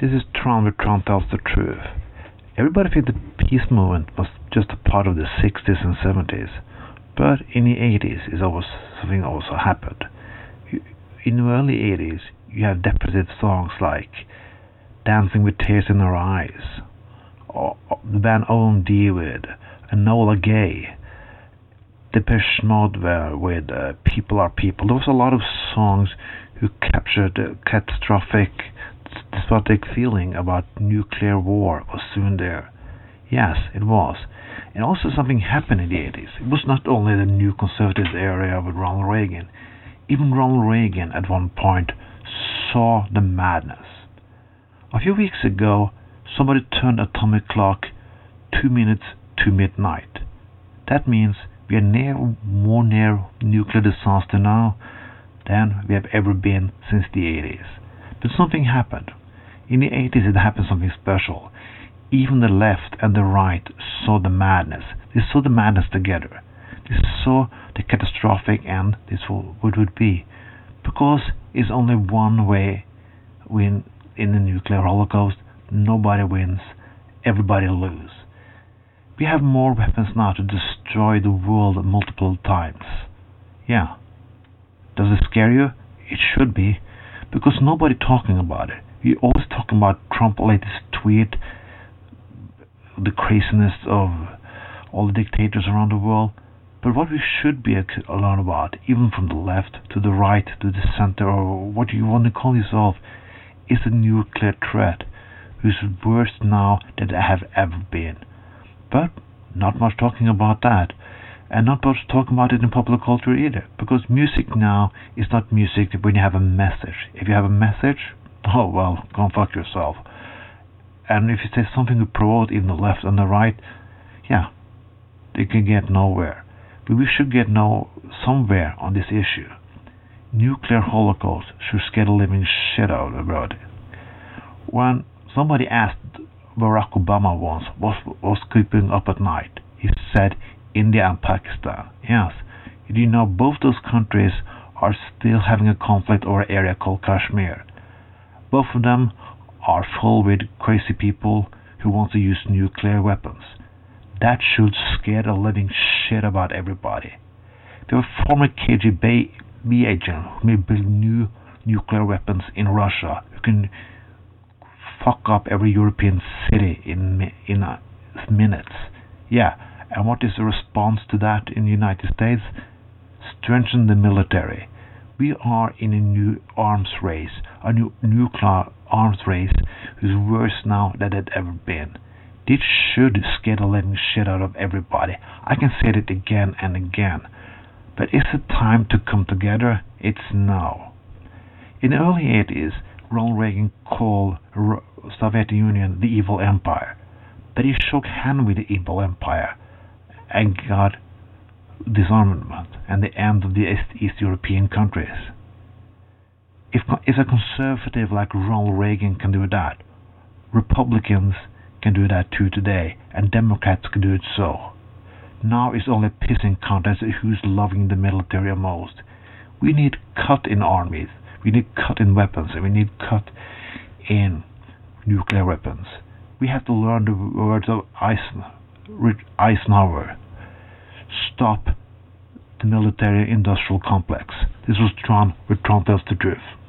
This is Trump with Tron Tells the Truth. Everybody thinks the peace movement was just a part of the 60s and 70s, but in the 80s is always something also happened. In the early 80s, you have depressive songs like Dancing with Tears in Our Eyes, or the band OMD with Enola Gay, Depeche Mode with uh, People Are People. There was a lot of songs who captured the catastrophic, despotic feeling about nuclear war was soon there. Yes, it was. And also something happened in the 80s. It was not only the new conservative area with Ronald Reagan. Even Ronald Reagan at one point saw the madness. A few weeks ago, somebody turned atomic clock two minutes to midnight. That means we are near, more near nuclear disaster now than we have ever been since the 80s. But something happened. In the 80s, it happened something special. Even the left and the right saw the madness. They saw the madness together. They saw the catastrophic end this would, would be. Because it's only one way win in the nuclear holocaust. Nobody wins. Everybody loses. We have more weapons now to destroy the world multiple times. Yeah. Does it scare you? It should be, because nobody talking about it. We always talking about Trump latest tweet, the craziness of all the dictators around the world. But what we should be learn about, even from the left to the right to the center, or what you want to call yourself, is the nuclear threat, who's worse now than it have ever been. But not much talking about that. And not much talking about it in popular culture either. Because music now is not music when you have a message. If you have a message, oh well, go fuck yourself. And if you say something to promote in the left and the right, yeah, they can get nowhere. But we should get no somewhere on this issue. Nuclear holocaust should scare the living shit out about it. When somebody asked Barack Obama once was was keeping up at night. He said India and Pakistan. Yes, you know both those countries are still having a conflict over an area called Kashmir. Both of them are full with crazy people who want to use nuclear weapons. That should scare the living shit about everybody. There were former KGB agent who may build new nuclear weapons in Russia who can fuck up every European city in in uh, minutes. Yeah, and what is the response to that in the United States? Strengthen the military. We are in a new arms race, a new nuclear arms race who's worse now than it ever been. This should scare the living shit out of everybody. I can say it again and again. But is it time to come together? It's now. In the early 80s, Ronald Reagan called the Soviet Union the evil empire. But he shook hands with the evil empire and got disarmament and the end of the East European countries. If, if a conservative like Ronald Reagan can do that, Republicans can do that too today, and Democrats can do it so. Now it's only pissing contest who's loving the military the most. We need cut in armies, we need cut in weapons, and we need cut in nuclear weapons. We have to learn the words of Eisenhower. Stop the military industrial complex. This was Tron with Tells the Truth.